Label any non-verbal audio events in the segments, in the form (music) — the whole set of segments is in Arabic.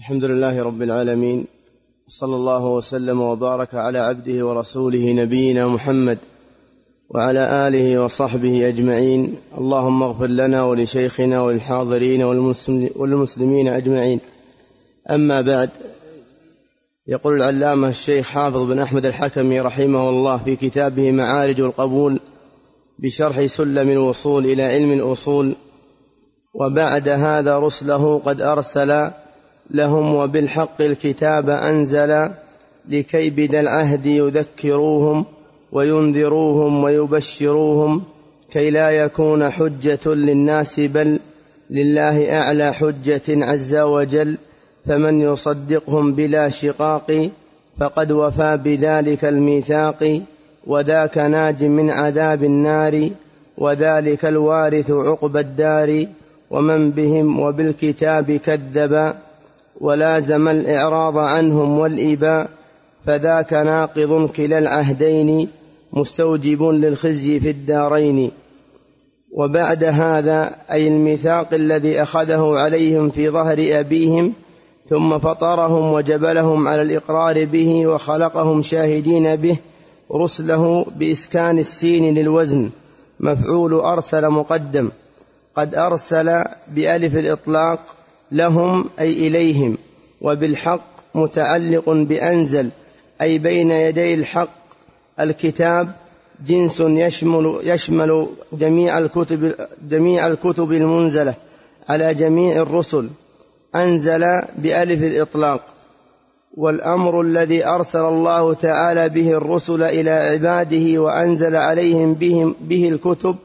الحمد لله رب العالمين صلى الله وسلم وبارك على عبده ورسوله نبينا محمد وعلى آله وصحبه أجمعين. اللهم اغفر لنا ولشيخنا وللحاضرين والمسلمين أجمعين. أما بعد يقول العلامة الشيخ حافظ بن أحمد الحكمي رحمه الله في كتابه معارج القبول بشرح سلم الوصول إلى علم الأصول وبعد هذا رسله قد أرسل لهم وبالحق الكتاب أنزل لكي بدا العهد يذكروهم وينذروهم ويبشروهم كي لا يكون حجة للناس بل لله أعلى حجة عز وجل فمن يصدقهم بلا شقاق فقد وفى بذلك الميثاق وذاك ناج من عذاب النار وذلك الوارث عقبى الدار ومن بهم وبالكتاب كذب ولازم الإعراض عنهم والإباء فذاك ناقض كلا العهدين مستوجب للخزي في الدارين. وبعد هذا أي الميثاق الذي أخذه عليهم في ظهر أبيهم ثم فطرهم وجبلهم على الإقرار به وخلقهم شاهدين به رسله بإسكان السين للوزن مفعول أرسل مقدم. قد أرسل بألف الإطلاق لهم أي إليهم. وبالحق متعلق بأنزل أي بين يدي الحق الكتاب. جنس يشمل يشمل جميع الكتب جميع الكتب المنزلة على جميع الرسل. أنزل بألف الإطلاق. والأمر الذي أرسل الله تعالى به الرسل إلى عباده وأنزل عليهم بهم به الكتب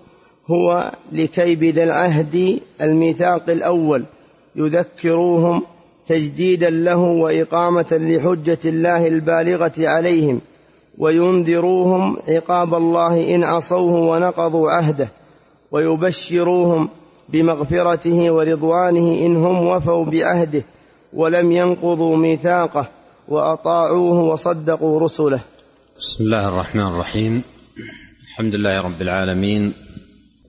هو لكي بذا العهد الميثاق الأول. يذكروهم تجديدا له وإقامة لحجة الله البالغة عليهم وينذروهم عقاب الله إن عصوه ونقضوا عهده ويبشروهم بمغفرته ورضوانه إن هم وفوا بعهده ولم ينقضوا ميثاقه وأطاعوه وصدقوا رسله. بسم الله الرحمن الرحيم. الحمد لله رب العالمين.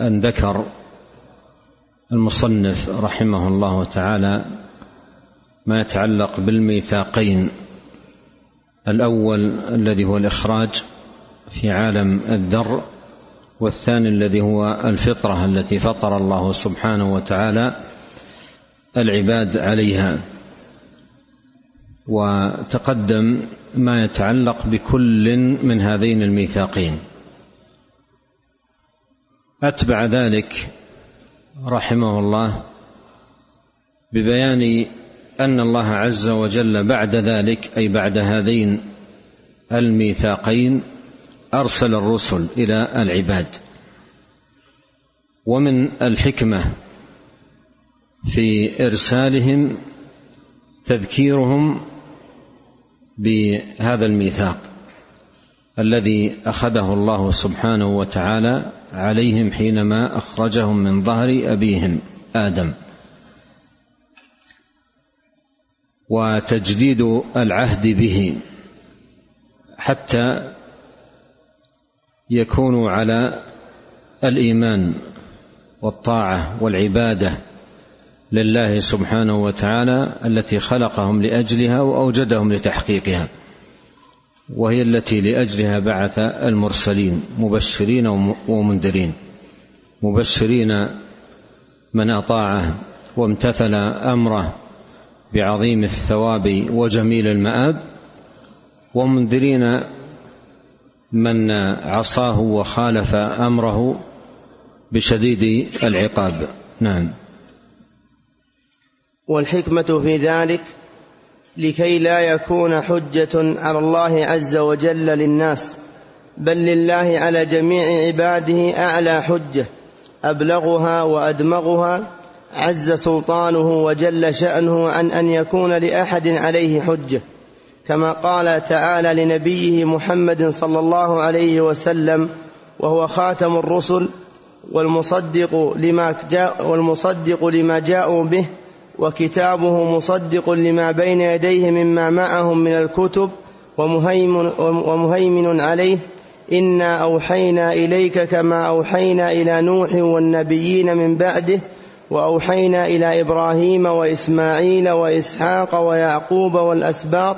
أن ذكر المصنف رحمه الله تعالى ما يتعلق بالميثاقين الأول الذي هو الإخراج في عالم الذر والثاني الذي هو الفطرة التي فطر الله سبحانه وتعالى العباد عليها. وتقدم ما يتعلق بكل من هذين الميثاقين. أتبع ذلك رحمه الله ببيان أن الله عز وجل بعد ذلك أي بعد هذين الميثاقين أرسل الرسل إلى العباد. ومن الحكمة في إرسالهم تذكيرهم بهذا الميثاق. الذي أخذه الله سبحانه وتعالى عليهم حينما أخرجهم من ظهر أبيهم آدم. وتجديد العهد به حتى يكونوا على الإيمان والطاعة والعبادة لله سبحانه وتعالى التي خلقهم لأجلها وأوجدهم لتحقيقها. وهي التي لأجلها بعث المرسلين مبشرين ومنذرين. مبشرين من أطاعه وامتثل أمره بعظيم الثواب وجميل المآب ومنذرين من عصاه وخالف أمره بشديد العقاب. نعم. والحكمة في ذلك لكي لا يكون حجة على الله عز وجل للناس بل لله على جميع عباده أعلى حجة أبلغها وأدمغها عز سلطانه وجل شأنه عن أن يكون لأحد عليه حجة كما قال تعالى لنبيه محمد صلى الله عليه وسلم وهو خاتم الرسل والمصدق لما جاء والمصدق لما جاءوا به وكتابه مصدق لما بين يديه مما معهم من الكتب ومهيمن, ومهيمن عليه إنا أوحينا إليك كما أوحينا إلى نوح والنبيين من بعده وأوحينا إلى إبراهيم وإسماعيل وإسحاق ويعقوب والأسباط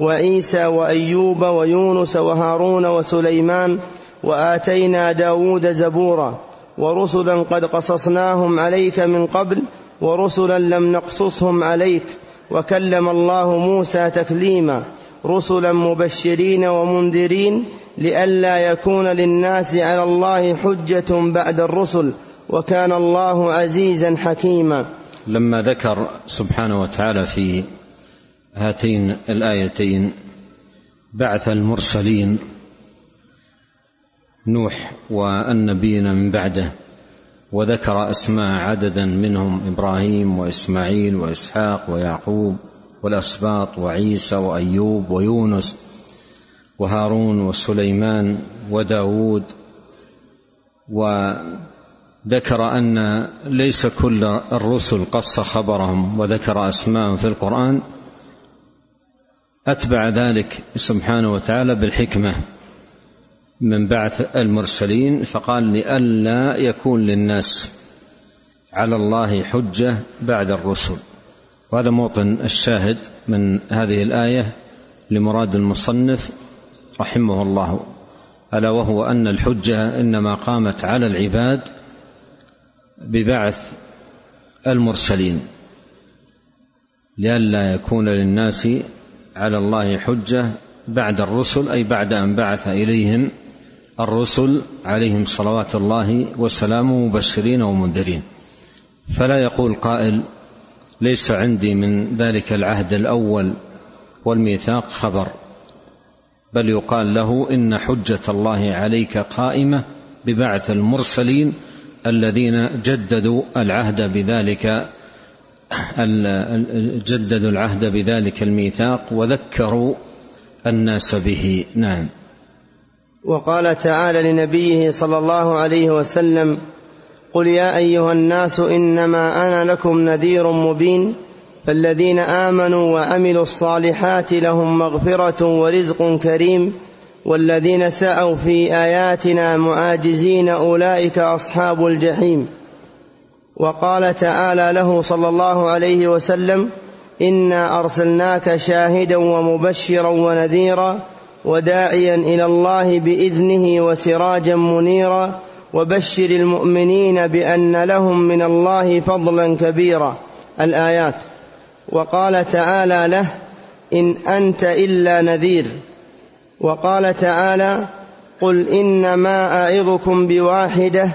وعيسى وأيوب ويونس وهارون وسليمان وآتينا داود زبورا ورسلا قد قصصناهم عليك من قبل ورسلا لم نقصصهم عليك وكلم الله موسى تكليما رسلا مبشرين ومنذرين لئلا يكون للناس على الله حجة بعد الرسل وكان الله عزيزا حكيما. لما ذكر سبحانه وتعالى في هاتين الآيتين بعث المرسلين نوح والنبيين من بعده وذكر أسماء عددا منهم إبراهيم وإسماعيل وإسحاق ويعقوب والأسباط وعيسى وأيوب ويونس وهارون وسليمان وداود. وذكر أن ليس كل الرسل قص خبرهم وذكر اسماءهم في القرآن. أتبع ذلك سبحانه وتعالى بالحكمة. من بعث المرسلين فقال لئلا يكون للناس على الله حجة بعد الرسل. وهذا موطن الشاهد من هذه الآية لمراد المصنف رحمه الله ألا وهو أن الحجة إنما قامت على العباد ببعث المرسلين. لئلا يكون للناس على الله حجة بعد الرسل أي بعد أن بعث إليهم الرسل عليهم صلوات الله وسلامه مبشرين ومنذرين. فلا يقول قائل ليس عندي من ذلك العهد الأول والميثاق خبر. بل يقال له إن حجة الله عليك قائمة ببعث المرسلين الذين جددوا العهد بذلك جددوا العهد بذلك الميثاق وذكروا الناس به. نعم. وقال تعالى لنبيه صلى الله عليه وسلم قل يا أيها الناس إنما أنا لكم نذير مبين فالذين آمنوا وعملوا الصالحات لهم مغفرة ورزق كريم والذين سعوا في آياتنا معاجزين أولئك أصحاب الجحيم. وقال تعالى له صلى الله عليه وسلم إنا أرسلناك شاهدا ومبشرا ونذيرا وداعيا إلى الله بإذنه وسراجا منيرا وبشر المؤمنين بأن لهم من الله فضلا كبيرا. الآيات. وقال تعالى له إن أنت إلا نذير. وقال تعالى قل إنما أعظكم بواحدة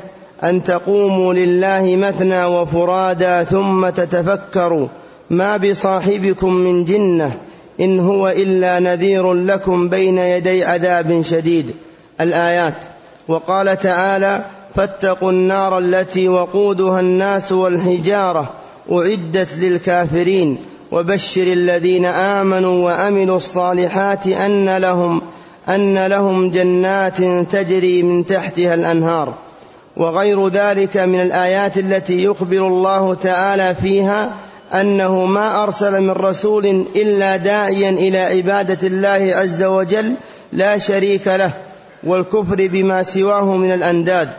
أن تقوموا لله مثنى وفرادى ثم تتفكروا ما بصاحبكم من جنة إن هو إلا نذير لكم بين يدي عذاب شديد. الآيات وقال تعالى فاتقوا النار التي وقودها الناس والحجارة أعدت للكافرين. وبشر الذين آمنوا وعملوا الصالحات أن لهم أن لهم جنات تجري من تحتها الأنهار. وغير ذلك من الآيات التي يخبر الله تعالى فيها أنه ما أرسل من رسول إلا داعيا إلى عبادة الله عز وجل لا شريك له والكفر بما سواه من الأنداد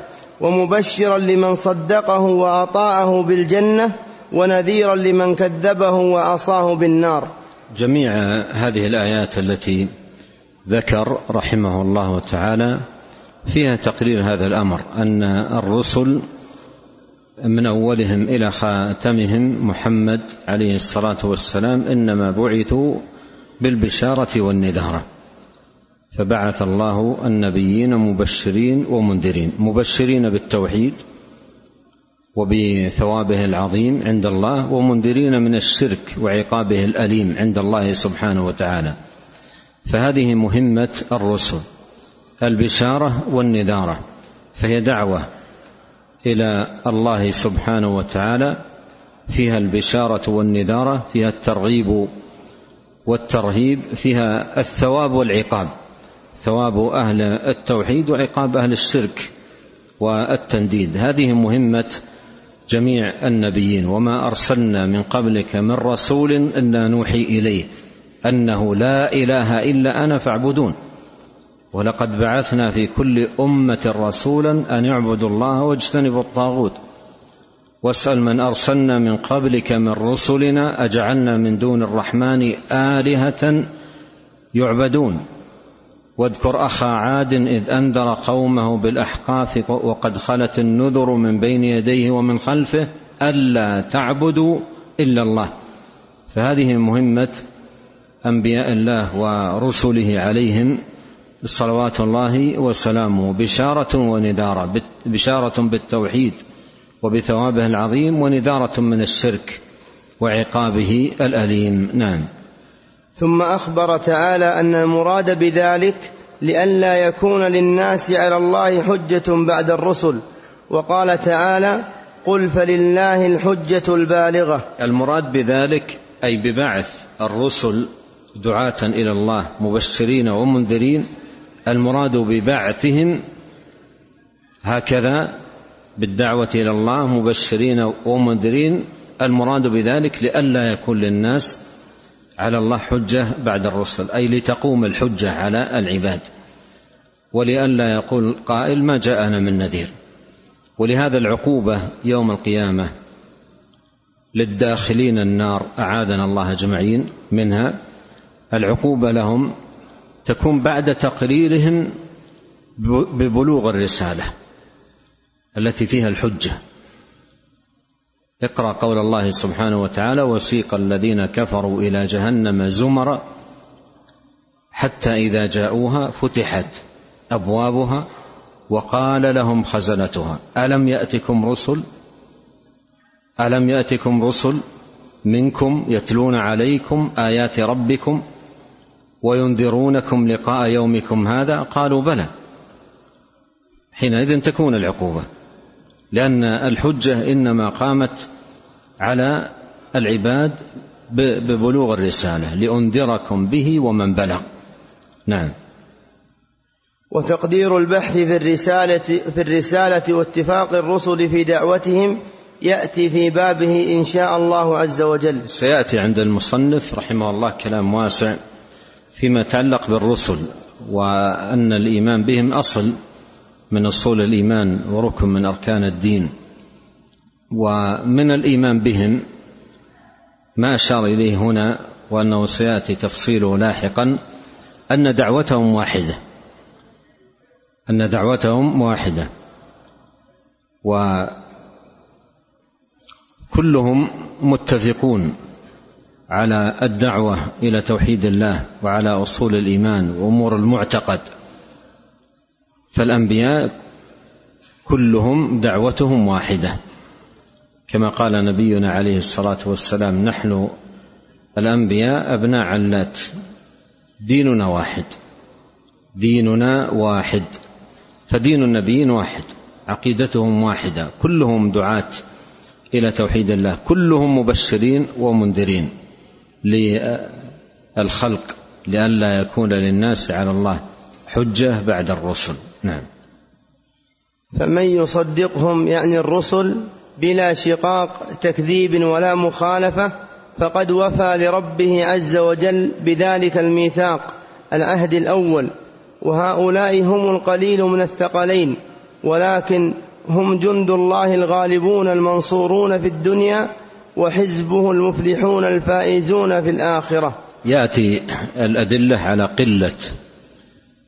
ومبشرا لمن صدقه وأطاعه بالجنة ونذيرا لمن كذبه وعصاه بالنار. جميع هذه الآيات التي ذكر رحمه الله تعالى فيها تقرير هذا الأمر أن الرسل من أولهم إلى خاتمهم محمد عليه الصلاة والسلام إنما بعثوا بالبشارة والنذارة. فبعث الله النبيين مبشرين ومنذرين مبشرين بالتوحيد وبثوابه العظيم عند الله ومنذرين من الشرك وعقابه الأليم عند الله سبحانه وتعالى. فهذه مهمة الرسل البشارة والنذارة. فهي دعوة إلى الله سبحانه وتعالى فيها البشارة والنذارة فيها الترغيب والترهيب فيها الثواب والعقاب. ثواب أهل التوحيد وعقاب أهل الشرك والتنديد. هذه مهمة جميع النبيين. وما أرسلنا من قبلك من رسول إلا نوحي إليه أنه لا إله إلا أنا فاعبدون. ولقد بعثنا في كل أمة رسولا أن يعبدوا الله واجتنبوا الطاغوت. واسأل من أرسلنا من قبلك من رسلنا أجعلنا من دون الرحمن آلهة يعبدون. واذكر أخا عاد إذ أنذر قومه بالأحقاف وقد خلت النذر من بين يديه ومن خلفه ألا تعبدوا إلا الله. فهذه مهمة أنبياء الله ورسله عليهم. صلوات الله وسلامه بشاره ونذارة بشاره بالتوحيد وبثوابه العظيم ونذاره من الشرك وعقابه الأليم. نعم. ثم أخبر تعالى أن المراد بذلك لئلا يكون للناس على الله حجة بعد الرسل. وقال تعالى قل فلله الحجة البالغة. المراد بذلك أي ببعث الرسل دعاة إلى الله مبشرين ومنذرين المراد ببعثهم هكذا بالدعوة إلى الله مبشرين ومنذرين المراد بذلك لئلا يكون للناس على الله حجة بعد الرسل أي لتقوم الحجة على العباد. ولئلا يقول قائل ما جاءنا من نذير. ولهذا العقوبة يوم القيامة للداخلين النار أعاذنا الله اجمعين منها. العقوبة لهم تكون بعد تقريرهم ببلوغ الرسالة التي فيها الحجة. اقرأ قول الله سبحانه وتعالى وسيق الذين كفروا إلى جهنم زمرا حتى إذا جاءوها فتحت أبوابها وقال لهم خزنتها ألم يأتكم رسل؟ ألم يأتكم رسل منكم يتلون عليكم آيات ربكم؟ وينذرونكم لقاء يومكم هذا قالوا بلى. حينئذ تكون العقوبة لأن الحجة إنما قامت على العباد ببلوغ الرسالة لأنذركم به ومن بلغ. نعم. وتقدير البحث في الرسالة في الرسالة واتفاق الرسل في دعوتهم يأتي في بابه إن شاء الله عز وجل. سيأتي عند المصنف رحمه الله كلام واسع. فيما يتعلق بالرسل وأن الإيمان بهم أصل من أصول الإيمان وركن من أركان الدين. ومن الإيمان بهم ما أشار إليه هنا وأنه سيأتي تفصيله لاحقا أن دعوتهم واحدة. أن دعوتهم واحدة. وكلهم متفقون. على الدعوة إلى توحيد الله وعلى أصول الإيمان وأمور المعتقد. فالأنبياء كلهم دعوتهم واحدة. كما قال نبينا عليه الصلاة والسلام نحن الأنبياء أبناء علات ديننا واحد. ديننا واحد. فدين النبيين واحد. عقيدتهم واحدة. كلهم دعاة إلى توحيد الله. كلهم مبشرين ومنذرين. للخلق لئلا يكون للناس على الله حجة بعد الرسل. نعم. فمن يصدقهم يعني الرسل بلا شقاق تكذيب ولا مخالفة فقد وفى لربه عز وجل بذلك الميثاق العهد الأول. وهؤلاء هم القليل من الثقلين ولكن هم جند الله الغالبون المنصورون في الدنيا وحزبه المفلحون الفائزون في الآخرة. يأتي الأدلة على قلة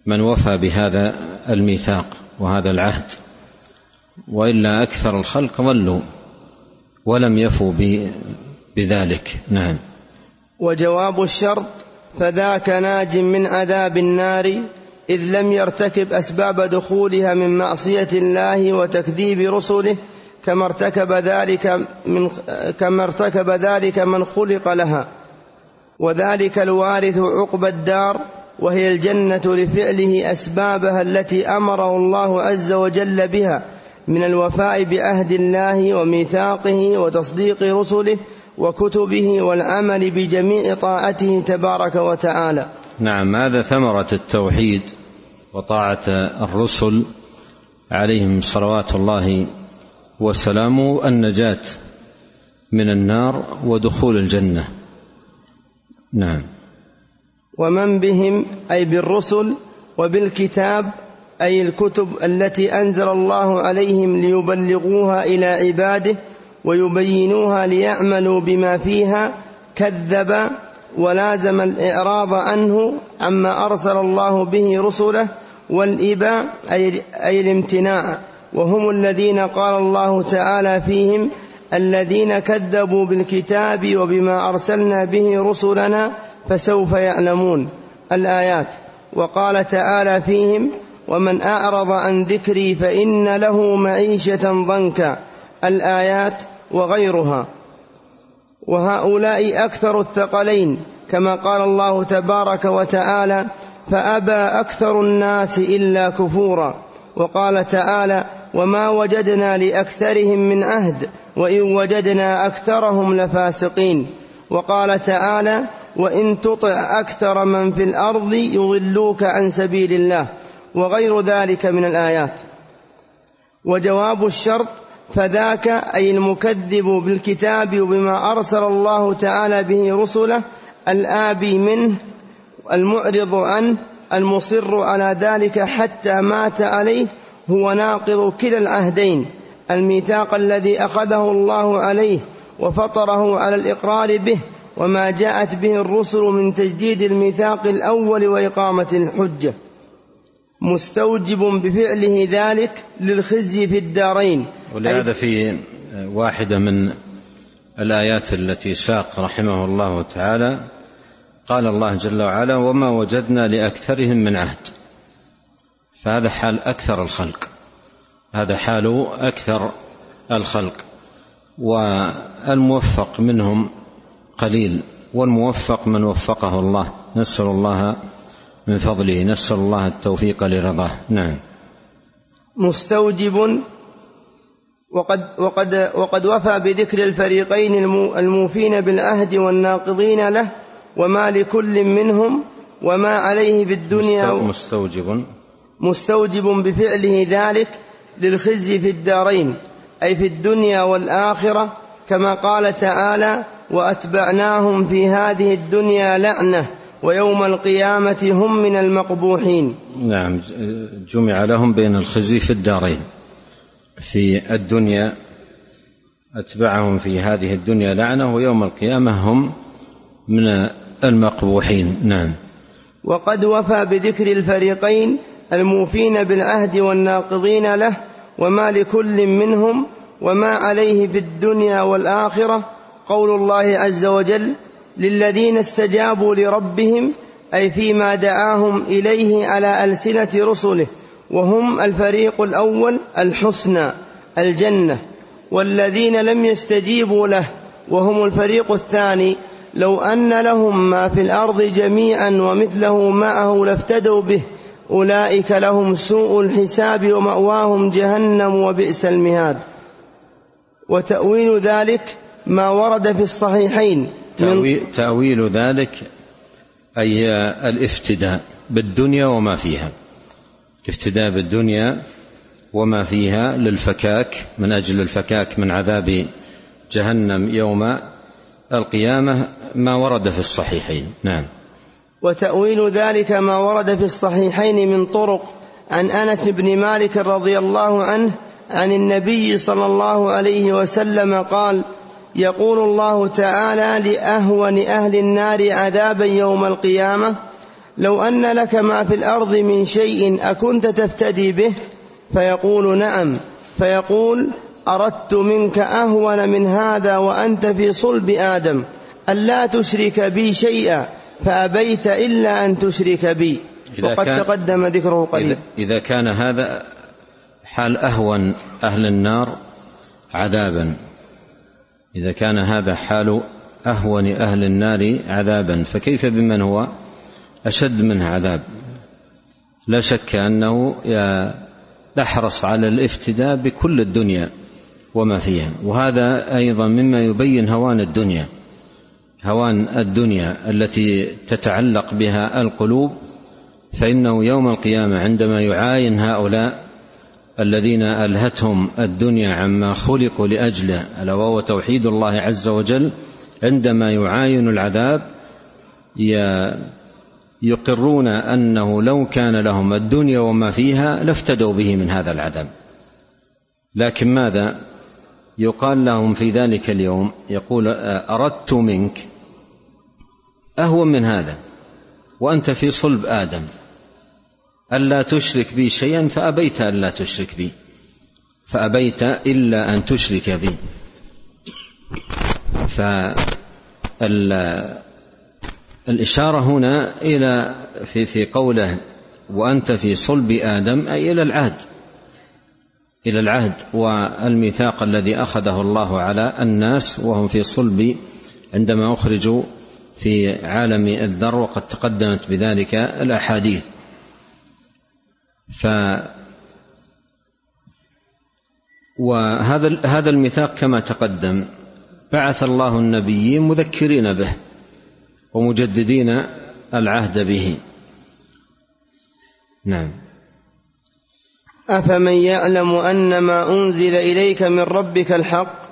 من وفى بهذا الميثاق وهذا العهد وإلا أكثر الخلق ضلوا ولم يفوا بذلك. نعم. وجواب الشرط فذاك ناج من عذاب النار إذ لم يرتكب أسباب دخولها من معصية الله وتكذيب رسله كما ارتكب ذلك من كما ارتكب ذلك من خلق لها. وذلك الوارث عقبى الدار وهي الجنة لفعله أسبابها التي أمره الله عز وجل بها من الوفاء بعهد الله وميثاقه وتصديق رسله وكتبه والعمل بجميع طاعته تبارك وتعالى. نعم هذا ثمرة التوحيد وطاعة الرسل عليهم صلوات الله وسلامه النجاة من النار ودخول الجنة. نعم. ومن بهم أي بالرسل وبالكتاب أي الكتب التي أنزل الله عليهم ليبلغوها إلى عباده ويبينوها ليعملوا بما فيها كذب ولازم الإعراض عنه عما أرسل الله به رسله والإباء أي الامتناع. وهم الذين قال الله تعالى فيهم الذين كذبوا بالكتاب وبما أرسلنا به رسلنا فسوف يعلمون الآيات. وقال تعالى فيهم ومن أعرض عن ذكري فإن له معيشة ضنكا. الآيات وغيرها. وهؤلاء أكثر الثقلين كما قال الله تبارك وتعالى فأبى أكثر الناس إلا كفورا. وقال تعالى وما وجدنا لأكثرهم من عهد وإن وجدنا أكثرهم لفاسقين وقال تعالى وإن تطع أكثر من في الأرض يضلوك عن سبيل الله وغير ذلك من الآيات وجواب الشرط فذاك أي المكذب بالكتاب وبما أرسل الله تعالى به رسله الآبي منه المعرض عنه المصر على ذلك حتى مات عليه هو ناقض كلا العهدين الميثاق الذي أخذه الله عليه وفطره على الإقرار به وما جاءت به الرسل من تجديد الميثاق الأول وإقامة الحجة. مستوجب بفعله ذلك للخزي في الدارين. ولهذا في واحدة من الآيات التي ساق رحمه الله تعالى قال الله جل وعلا وما وجدنا لأكثرهم من عهد. فهذا حال أكثر الخلق. هذا حال أكثر الخلق. والموفق منهم قليل والموفق من وفقه الله. نسأل الله من فضله نسأل الله التوفيق لرضاه. نعم. مستوجب وقد, وقد, وقد وفى بذكر الفريقين الموفين بالعهد والناقضين له وما لكل منهم وما عليه في الدنيا مستوجب. مستوجب بفعله ذلك للخزي في الدارين أي في الدنيا والآخرة كما قال تعالى وأتبعناهم في هذه الدنيا لعنة ويوم القيامة هم من المقبوحين. نعم جمع لهم بين الخزي في الدارين في الدنيا أتبعهم في هذه الدنيا لعنة ويوم القيامة هم من المقبوحين. نعم. وقد وفى بذكر الفريقين الموفين بالعهد والناقضين له وما لكل منهم وما عليه في الدنيا والآخرة قول الله عز وجل للذين استجابوا لربهم أي فيما دعاهم إليه على ألسنة رسله وهم الفريق الأول الحسنى الجنة والذين لم يستجيبوا له وهم الفريق الثاني. لو أن لهم ما في الأرض جميعا ومثله معه لافتدوا به أولئك لهم سوء الحساب ومأواهم جهنم وبئس المهاد. وتأويل ذلك ما ورد في الصحيحين تأويل, تأويل ذلك أي الافتداء بالدنيا وما فيها. الافتداء بالدنيا وما فيها للفكاك من أجل الفكاك من عذاب جهنم يوم القيامة ما ورد في الصحيحين. نعم. وتأويل ذلك ما ورد في الصحيحين من طرق عن أنس بن مالك رضي الله عنه عن النبي صلى الله عليه وسلم قال يقول الله تعالى لأهون أهل النار عذابا يوم القيامة لو أن لك ما في الأرض من شيء أكنت تفتدي به؟ فيقول نعم. فيقول أردت منك أهون من هذا وأنت في صلب آدم ألا تشرك بي شيئا؟ فأبيت إلا أن تشرك بي. وقد كان تقدم ذكره قليلا إذا كان هذا حال أهون أهل النار عذابا. إذا كان هذا حال أهون أهل النار عذابا فكيف بمن هو أشد منه عذاب؟ لا شك أنه أحرص على الافتداء بكل الدنيا وما فيها. وهذا أيضا مما يبين هوان الدنيا. هوان الدنيا التي تتعلق بها القلوب فإنه يوم القيامة عندما يعاين هؤلاء الذين ألهتهم الدنيا عما خلقوا لاجله ألا وهو توحيد الله عز وجل عندما يعاين العذاب يقرون أنه لو كان لهم الدنيا وما فيها لافتدوا به من هذا العذاب. لكن ماذا؟ يقال لهم في ذلك اليوم يقول أردت منك أهون من هذا. وأنت في صلب آدم. ألا تشرك بي شيئا فأبيت ألا تشرك بي. فأبيت إلا أن تشرك بي. فالإشارة هنا إلى في في قوله وأنت في صلب آدم أي إلى العهد. إلى العهد والميثاق الذي أخذه الله على الناس وهم في صلب عندما أخرجوا في عالم الذر وقد تقدمت بذلك الأحاديث. ف وهذا هذا الميثاق كما تقدم بعث الله النبيين مذكرين به ومجددين العهد به. نعم. أفمن يعلم أن ما أنزل إليك من ربك الحق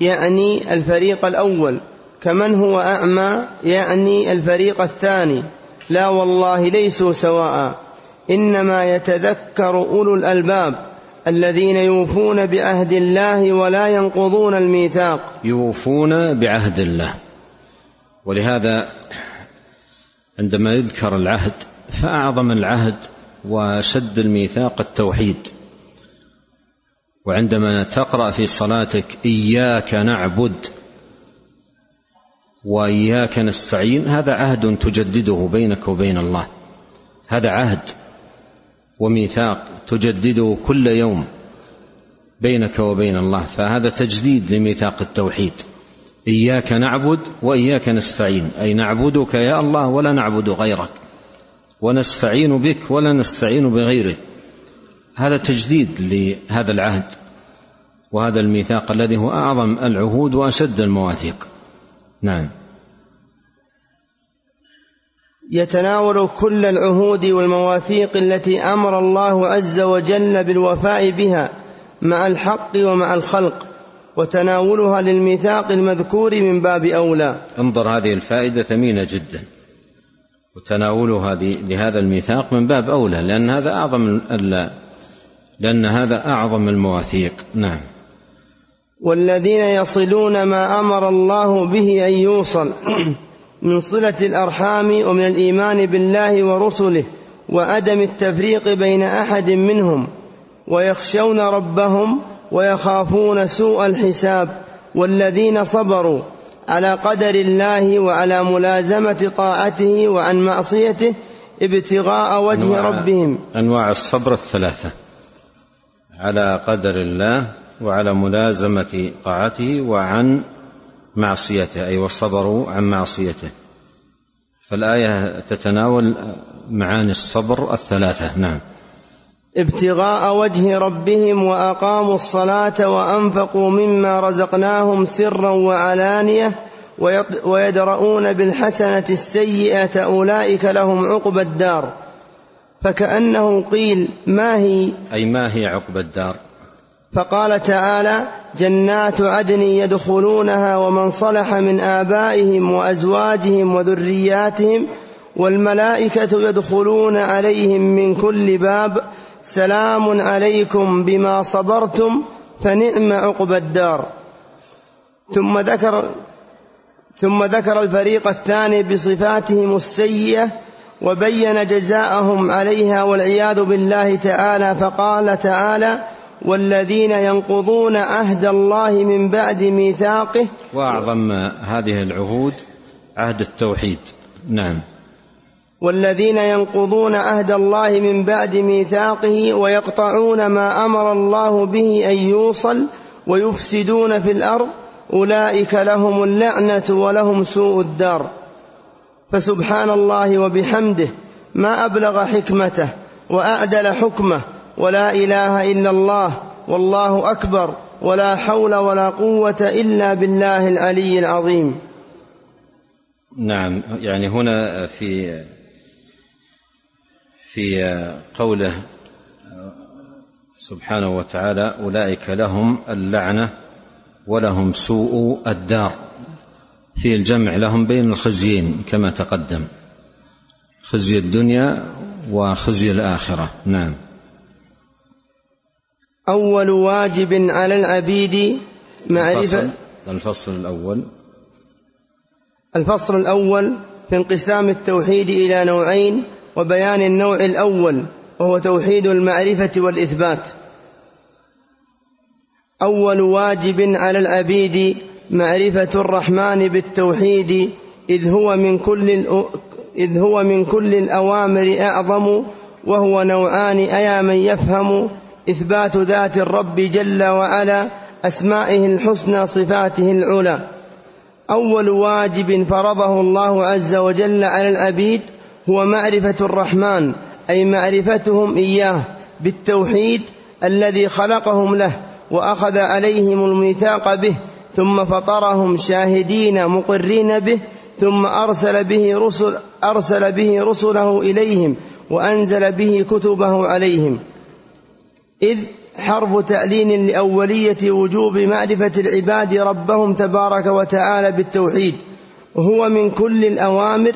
يعني الفريق الأول كمن هو أعمى يعني الفريق الثاني. لا والله ليسوا سواء. إنما يتذكر أولو الألباب الذين يوفون بعهد الله ولا ينقضون الميثاق. يوفون بعهد الله. ولهذا عندما يذكر العهد فأعظم العهد وشد الميثاق التوحيد. وعندما تقرأ في صلاتك إياك نعبد وإياك نستعين هذا عهد تجدده بينك وبين الله. هذا عهد وميثاق تجدده كل يوم بينك وبين الله. فهذا تجديد لميثاق التوحيد. إياك نعبد وإياك نستعين. أي نعبدك يا الله ولا نعبد غيرك. ونستعين بك ولا نستعين بغيرك. هذا تجديد لهذا العهد وهذا الميثاق الذي هو أعظم العهود وأشد المواثيق. نعم. يتناول كل العهود والمواثيق التي أمر الله عز وجل بالوفاء بها مع الحق ومع الخلق وتناولها للميثاق المذكور من باب أولى. انظر هذه الفائدة ثمينة جدا. وتناولها لهذا الميثاق من باب أولى لأن هذا أعظم لأن هذا أعظم المواثيق. نعم. والذين يصلون ما أمر الله به أن يوصل (clears throat) من صلة الأرحام ومن الإيمان بالله ورسله وعدم التفريق بين أحد منهم ويخشون ربهم ويخافون سوء الحساب والذين صبروا على قدر الله وعلى ملازمة طاعته وعن معصيته ابتغاء وجه أنواع ربهم. أنواع الصبر الثلاثة. على قدر الله وعلى ملازمة طاعته وعن معصيته أي وصبروا عن معصيته. فالآية تتناول معاني الصبر الثلاثة نعم. ابتغاء وجه ربهم وأقاموا الصلاة وأنفقوا مما رزقناهم سرا وعلانية ويدرؤون بالحسنة السيئة أولئك لهم عقبى الدار. فكأنه قيل ما هي؟ أي ما هي عقبى الدار؟ فقال تعالى جنات عدن يدخلونها ومن صلح من آبائهم وأزواجهم وذرياتهم والملائكة يدخلون عليهم من كل باب سلام عليكم بما صبرتم فنعم عقبى الدار. ثم ذكر ثم ذكر الفريق الثاني بصفاتهم السيئة وبين جزاءهم عليها والعياذ بالله تعالى فقال تعالى والذين ينقضون عهد الله من بعد ميثاقه. وأعظم هذه العهود عهد التوحيد. نعم. والذين ينقضون عهد الله من بعد ميثاقه ويقطعون ما أمر الله به أن يوصل ويفسدون في الأرض أولئك لهم اللعنة ولهم سوء الدار. فسبحان الله وبحمده ما أبلغ حكمته وأعدل حكمه ولا إله إلا الله والله أكبر ولا حول ولا قوة إلا بالله العلي العظيم. نعم يعني هنا في في قوله سبحانه وتعالى أولئك لهم اللعنة ولهم سوء الدار. في الجمع لهم بين الخزيين كما تقدم خزي الدنيا وخزي الآخرة. نعم. أول واجب على العبيد معرفه الفصل, الفصل الأول. الفصل الأول في انقسام التوحيد إلى نوعين وبيان النوع الأول وهو توحيد المعرفة والإثبات. أول واجب على العبيد معرفة الرحمن بالتوحيد إذ هو من كل إذ هو من كل الأوامر أعظم وهو نوعان أيا من يفهم إثبات ذات الرب جل وعلا أسمائه الحسنى صفاته العلى. أول واجب فرضه الله عز وجل على العبيد هو معرفة الرحمن أي معرفتهم إياه بالتوحيد الذي خلقهم له وأخذ عليهم الميثاق به ثم فطرهم شاهدين مقرين به ثم أرسل به رسل أرسل به رسله إليهم وأنزل به كتبه عليهم. إذ حرف تعليل لأولية وجوب معرفة العباد ربهم تبارك وتعالى بالتوحيد وهو من كل الأوامر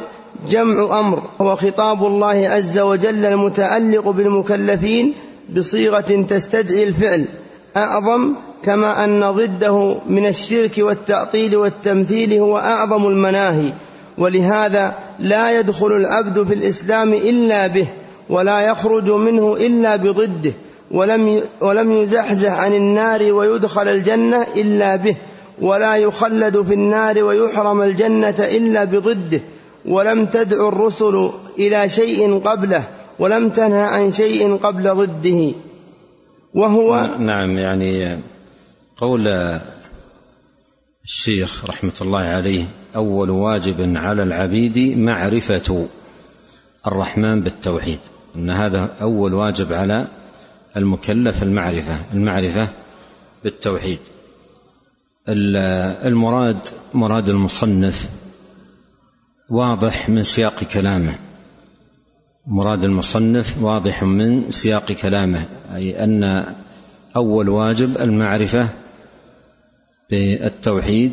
جمع أمر هو خطاب الله عز وجل المتعلق بالمكلفين بصيغة تستدعي الفعل أعظم كما أن ضده من الشرك والتعطيل والتمثيل هو أعظم المناهي ولهذا لا يدخل العبد في الإسلام إلا به ولا يخرج منه إلا بضده. ولم ولم يزحزح عن النار ويدخل الجنة إلا به ولا يخلد في النار ويحرم الجنة إلا بضده. ولم تدع الرسل إلى شيء قبله ولم تنهى عن شيء قبل ضده. وهو نعم يعني قول الشيخ رحمة الله عليه أول واجب على العبيد معرفة الرحمن بالتوحيد. إن هذا أول واجب على المكلف المعرفة المعرفة بالتوحيد. المراد مراد المصنف واضح من سياق كلامه. مراد المصنف واضح من سياق كلامه أي أن أول واجب المعرفة بالتوحيد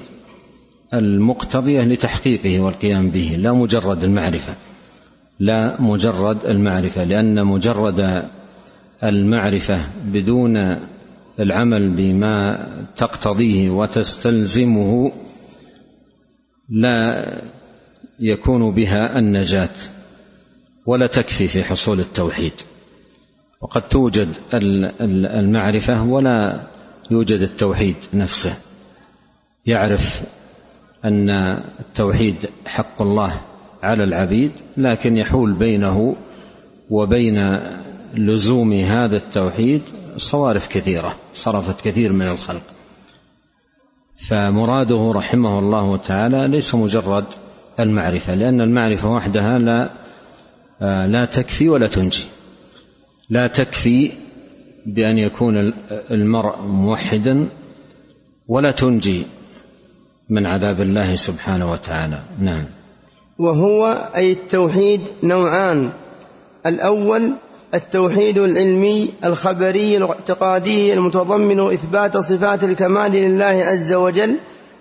المقتضية لتحقيقه والقيام به لا مجرد المعرفة. لا مجرد المعرفة لأن مجرد المعرفة بدون العمل بما تقتضيه وتستلزمه لا يكون بها النجاة ولا تكفي في حصول التوحيد. وقد توجد المعرفة ولا يوجد التوحيد نفسه. يعرف أن التوحيد حق الله على العبيد لكن يحول بينه وبين لزوم هذا التوحيد صوارف كثيرة صرفت كثير من الخلق. فمراده رحمه الله تعالى ليس مجرد المعرفة لأن المعرفة وحدها لا لا تكفي ولا تنجي. لا تكفي بأن يكون المرء موحدا ولا تنجي من عذاب الله سبحانه وتعالى. نعم. وهو أي التوحيد نوعان. الأول التوحيد العلمي الخبري الاعتقادي المتضمن إثبات صفات الكمال لله عز وجل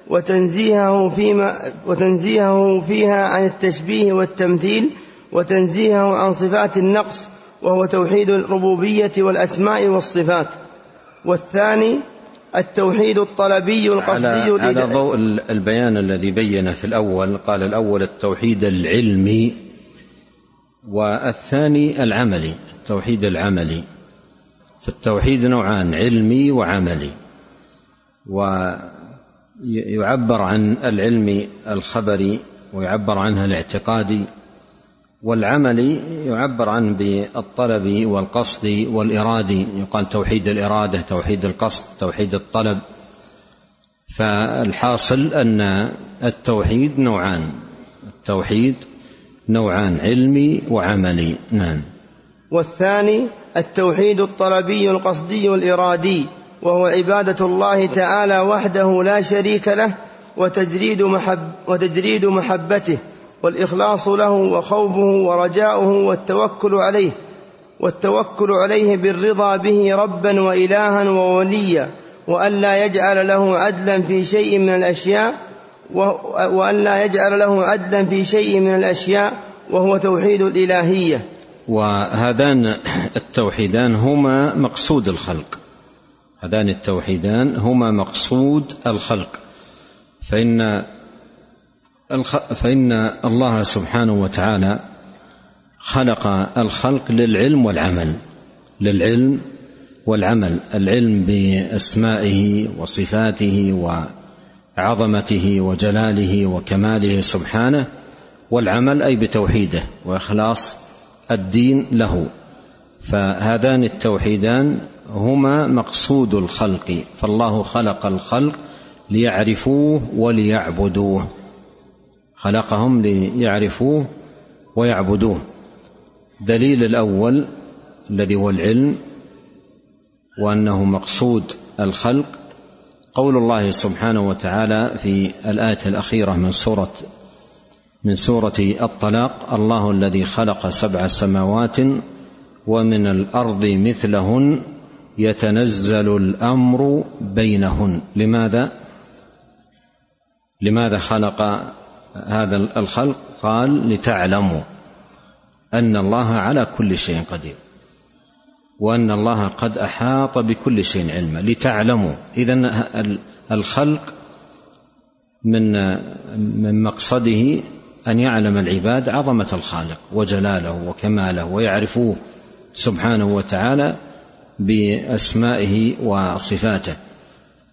وتنزيهه فيما وتنزيهه فيها عن التشبيه والتمثيل وتنزيهه عن صفات النقص وهو توحيد الربوبية والأسماء والصفات. والثاني التوحيد الطلبي القصدي على, على ضوء البيان الذي بين في الأول. قال الأول التوحيد العلمي والثاني العملي. التوحيد العملي. فالتوحيد نوعان علمي وعملي. ويعبر عن العلم الخبري ويعبر عنها الاعتقادي. والعملي يعبر عنه بالطلب والقصد والإرادي يقال توحيد الإرادة توحيد القصد توحيد الطلب. فالحاصل أن التوحيد نوعان. التوحيد نوعان علمي وعملي. نعم. والثاني التوحيد الطلبي القصدي الإرادي وهو عبادة الله تعالى وحده لا شريك له وتجريد, محب وتجريد محبته والإخلاص له وخوفه ورجاؤه والتوكل عليه والتوكل عليه بالرضا به ربا وإلها ووليا وأن لا يجعل له عدلا في شيء من الأشياء وأن لا يجعل له عدلا في شيء من الأشياء وهو توحيد الإلهية. وهذان التوحيدان هما مقصود الخلق. هذان التوحيدان هما مقصود الخلق. فإن فإن الله سبحانه وتعالى خلق الخلق للعلم والعمل. للعلم والعمل. العلم بأسمائه وصفاته وعظمته وجلاله وكماله سبحانه والعمل أي بتوحيده وإخلاص الدين له. فهذان التوحيدان هما مقصود الخلق فالله خلق الخلق ليعرفوه وليعبدوه. خلقهم ليعرفوه ويعبدوه. دليل الأول الذي هو العلم وأنه مقصود الخلق قول الله سبحانه وتعالى في الآية الأخيرة من سورة من سورة الطلاق الله الذي خلق سبع سماوات ومن الأرض مثلهن يتنزل الأمر بينهن. لماذا؟ لماذا خلق هذا الخلق؟ قال لتعلموا أن الله على كل شيء قدير وأن الله قد أحاط بكل شيء علما. لتعلموا. اذا الخلق من من مقصده أن يعلم العباد عظمة الخالق وجلاله وكماله ويعرفوه سبحانه وتعالى بأسمائه وصفاته.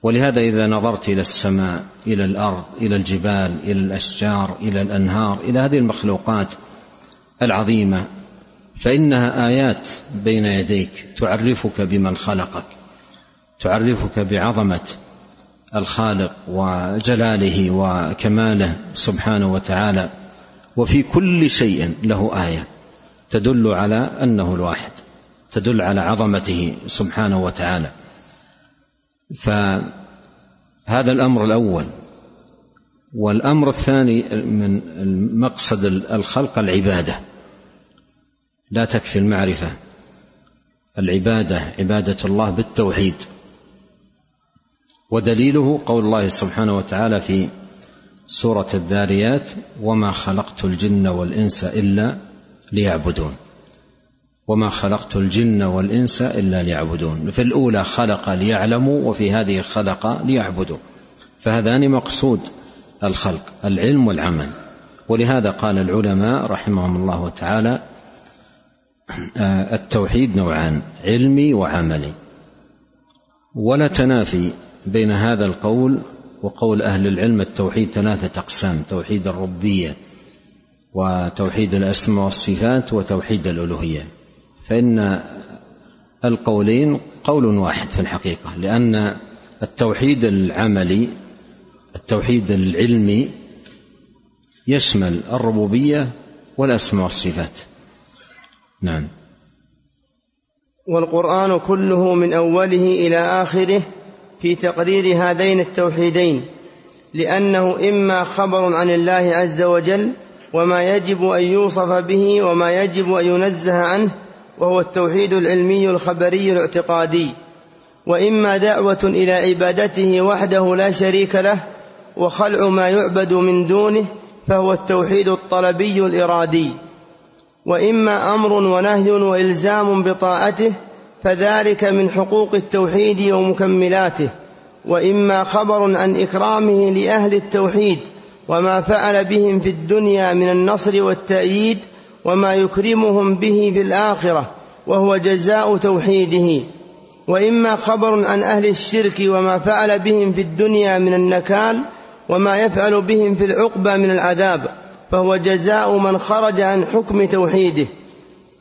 ولهذا إذا نظرت إلى السماء إلى الأرض إلى الجبال إلى الأشجار إلى الأنهار إلى هذه المخلوقات العظيمة فإنها آيات بين يديك تعرفك بمن خلقك تعرفك بعظمة الخالق وجلاله وكماله سبحانه وتعالى وفي كل شيء له آية تدل على أنه الواحد تدل على عظمته سبحانه وتعالى. فهذا الأمر الأول. والأمر الثاني من مقصد الخلق العبادة. لا تكفي المعرفة. العبادة عبادة الله بالتوحيد. ودليله قول الله سبحانه وتعالى في سورة الذاريات وما خلقت الجن والإنس إلا ليعبدون. وما خلقت الجن والإنس إلا ليعبدون. في الأولى خلق ليعلموا وفي هذه خلق ليعبدوا. فهذان مقصود الخلق العلم والعمل. ولهذا قال العلماء رحمهم الله تعالى آه، التوحيد نوعان علمي وعملي. ولا تنافي بين هذا القول وقول أهل العلم التوحيد ثلاثة أقسام توحيد الربيه وتوحيد الأسماء والصفات وتوحيد الألوهية. فإن القولين قول واحد في الحقيقة لأن التوحيد العملي التوحيد العلمي يشمل الربوبية والأسماء والصفات. نعم. والقرآن كله من أوله إلى آخره في تقرير هذين التوحيدين لأنه إما خبر عن الله عز وجل وما يجب أن يوصف به وما يجب أن ينزه عنه وهو التوحيد العلمي الخبري الاعتقادي. وإما دعوة إلى عبادته وحده لا شريك له وخلع ما يعبد من دونه فهو التوحيد الطلبي الإرادي. وإما أمر ونهي وإلزام بطاعته فذلك من حقوق التوحيد ومكملاته وإما خبر عن إكرامه لأهل التوحيد وما فعل بهم في الدنيا من النصر والتأييد وما يكرمهم به في الآخرة وهو جزاء توحيده. وإما خبر عن أهل الشرك وما فعل بهم في الدنيا من النكال وما يفعل بهم في العقبى من العذاب فهو جزاء من خرج عن حكم توحيده.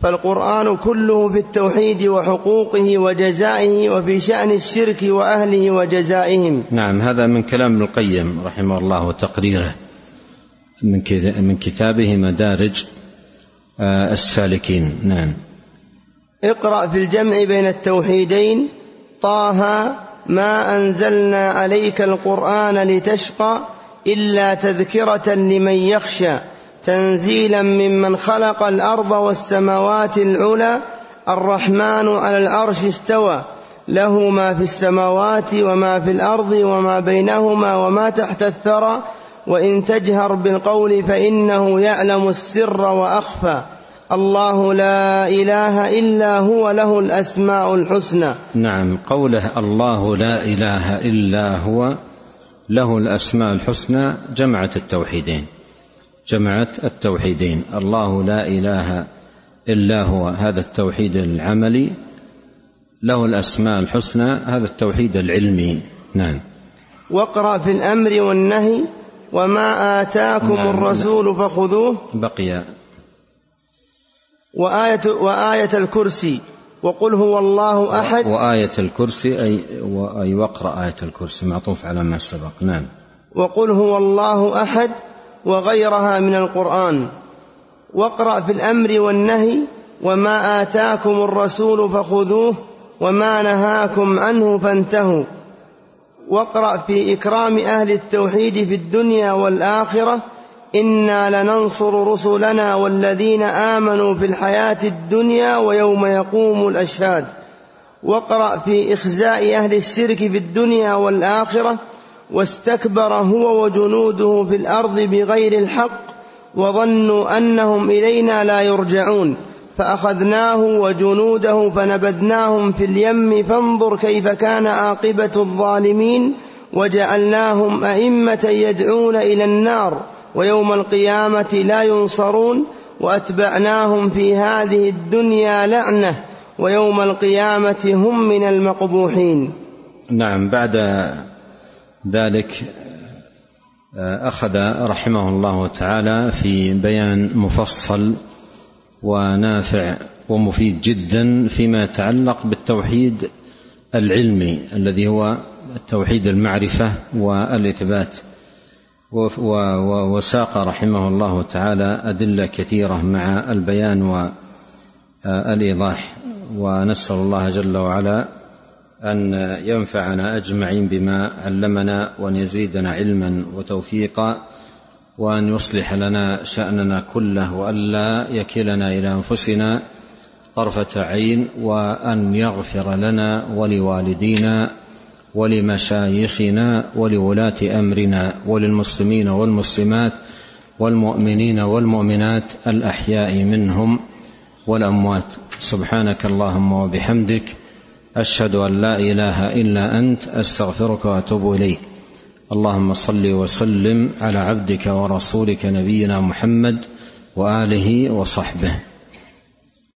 فالقرآن كله في التوحيد وحقوقه وجزائه وفي شأن الشرك وأهله وجزائهم. نعم هذا من كلام ابن القيم رحمه الله وتقريره من من كتابه مدارج آه، السالكين. نعم. اقرأ في الجمع بين التوحيدين طه ما أنزلنا عليك القرآن لتشقى إلا تذكرة لمن يخشى. تنزيلا ممن خلق الأرض والسماوات العلى الرحمن على العرش استوى. له ما في السماوات وما في الأرض وما بينهما وما تحت الثرى. وإن تجهر بالقول فإنه يعلم السر وأخفى. الله لا إله إلا هو له الأسماء الحسنى. نعم قوله الله لا إله إلا هو له الأسماء الحسنى جمعت التوحيدين. جمعت التوحيدين. الله لا إله إلا هو هذا التوحيد العملي. له الأسماء الحسنى هذا التوحيد العلمي. نعم. واقرأ في الأمر والنهي وما آتاكم نعم. الرسول فخذوه. بقي. وآية, وآية الكرسي. وقل هو الله أحد. وآية الكرسي أي أي واقرأ آية الكرسي معطوف على ما سبق. نعم. وقل هو الله أحد. وغيرها من القرآن. واقرأ في الأمر والنهي وما آتاكم الرسول فخذوه وما نهاكم عنه فانتهوا. واقرأ في إكرام أهل التوحيد في الدنيا والآخرة إنا لننصر رسلنا والذين آمنوا في الحياة الدنيا ويوم يقوم الأشهاد. واقرأ في إخزاء أهل الشرك في الدنيا والآخرة واستكبر هو وجنوده في الأرض بغير الحق وظنوا أنهم إلينا لا يرجعون فأخذناه وجنوده فنبذناهم في اليم فانظر كيف كان عاقبة الظالمين وجعلناهم أئمة يدعون إلى النار ويوم القيامة لا ينصرون وأتبعناهم في هذه الدنيا لعنة ويوم القيامة هم من المقبوحين. نعم بعد ذلك أخذ رحمه الله تعالى في بيان مفصل ونافع ومفيد جدا فيما يتعلق بالتوحيد العلمي الذي هو توحيد المعرفة والإثبات. وساق رحمه الله تعالى أدلة كثيرة مع البيان والإيضاح. ونسأل الله جل وعلا أن ينفعنا أجمعين بما علمنا وأن يزيدنا علما وتوفيقا وأن يصلح لنا شأننا كله وألا يكلنا إلى أنفسنا طرفة عين وأن يغفر لنا ولوالدينا ولمشايخنا ولولاة أمرنا وللمسلمين والمسلمات والمؤمنين والمؤمنات الأحياء منهم والأموات. سبحانك اللهم وبحمدك أشهد أن لا إله إلا أنت أستغفرك وأتوب إليك. اللهم صل وسلم على عبدك ورسولك نبينا محمد وآله وصحبه.